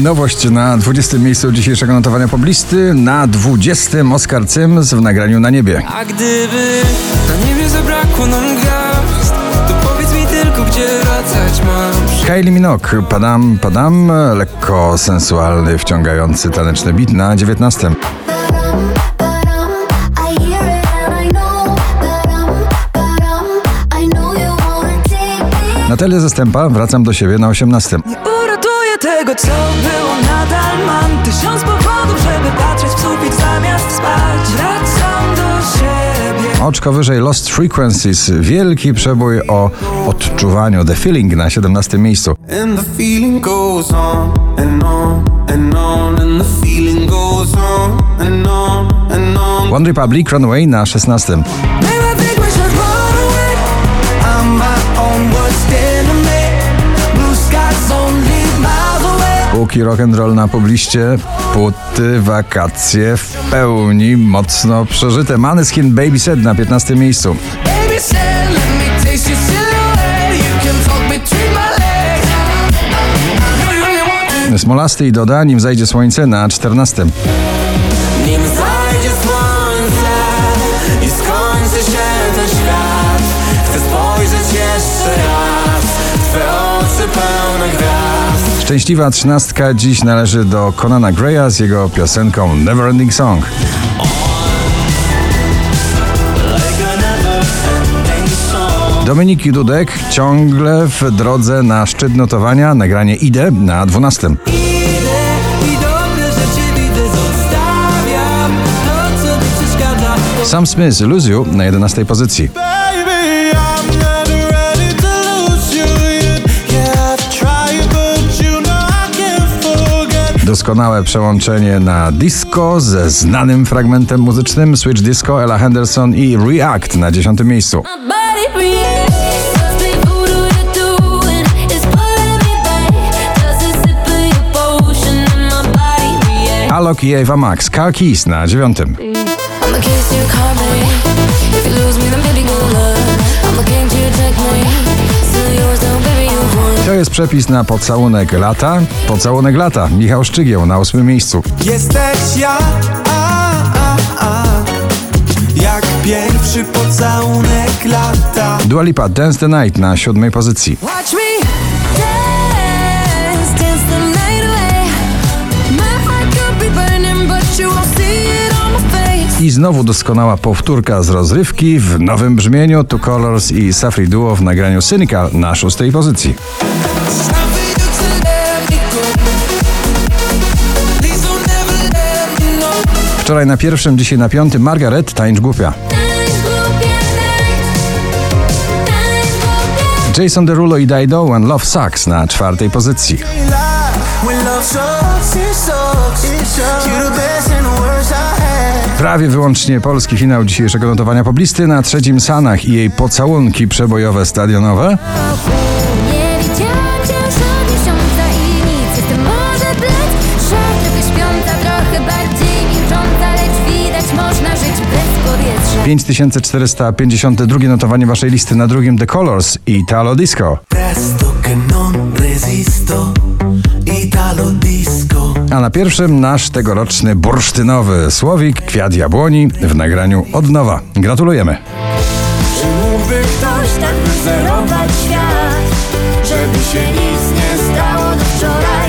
Nowość na 20. miejscu dzisiejszego notowania poblisty, na 20. Oscar Cyms w nagraniu na niebie. A gdyby na niebie zabrakło nam gwiazd To powiedz mi tylko, gdzie wracać mam Kylie Minogue, padam, padam, lekko sensualny, wciągający taneczny beat na 19. I hear it and I know that I'm, that I'm, I know you wanna take me. Natalia Zastępa, wracam do siebie na 18. Tego, co było, nadal mam Tysiąc powodów, żeby patrzeć w sufit zamiast spać Wracam do siebie Oczko wyżej Lost Frequencies, wielki przebój o odczuwaniu, The Feeling na 17. miejscu. And the feeling goes on and on and on, and the feeling goes on and on and on. One Republic, Runaway na 16. Póki rock'n'roll na pobliście, puty, wakacje w pełni mocno przeżyte. Maneskin Babyset na 15. miejscu. Baby Smolasty i Doda, nim zajdzie słońce na 14. Nim zajdzie słońce i skończy się ten świat Chcę spojrzeć jeszcze raz Twe oczy pełne gwiazd Szczęśliwa trzynastka dziś należy do Conana Greya z jego piosenką Neverending Song. Dominik Dudek ciągle w drodze na szczyt notowania, nagranie Idę na 12. Idę i dobre rzeczy widzę Zostawiam to, co mi przeszkadza Sam Smith Lose You na 11 pozycji. Doskonałe przełączenie na disco ze znanym fragmentem muzycznym. Switch Disco, Ella Henderson i React na 10 miejscu. Alok i Ava Max, Car Keys na 9. jest przepis na pocałunek lata. Pocałunek lata. Michał Szczygieł na 8 miejscu. Jesteś ja, a, a, a, jak pierwszy pocałunek lata. Dua Lipa, Dance the Night na 7 pozycji. Watch me Dance, dance the night I znowu doskonała powtórka z rozrywki w nowym brzmieniu Two Colors i Safri Duo w nagraniu Cynical na 6 pozycji. Wczoraj na pierwszym, dzisiaj na piątym Margaret. Tańcz głupia. Jason Derulo i Dido When Love Sucks na czwartej pozycji. Prawie wyłącznie polski finał dzisiejszego notowania poblisty na trzecim Sanach i jej pocałunki przebojowe stadionowe. Można żyć bez powietrza 5452 notowanie waszej listy na drugim The Colors i Italo Disco. Presto che non resisto a na pierwszym nasz tegoroczny bursztynowy słowik Kwiat Jabłoni w nagraniu od nowa. Gratulujemy! Czy mógłby ktoś tak wyzerować świat, żeby się nic nie stało do wczoraj?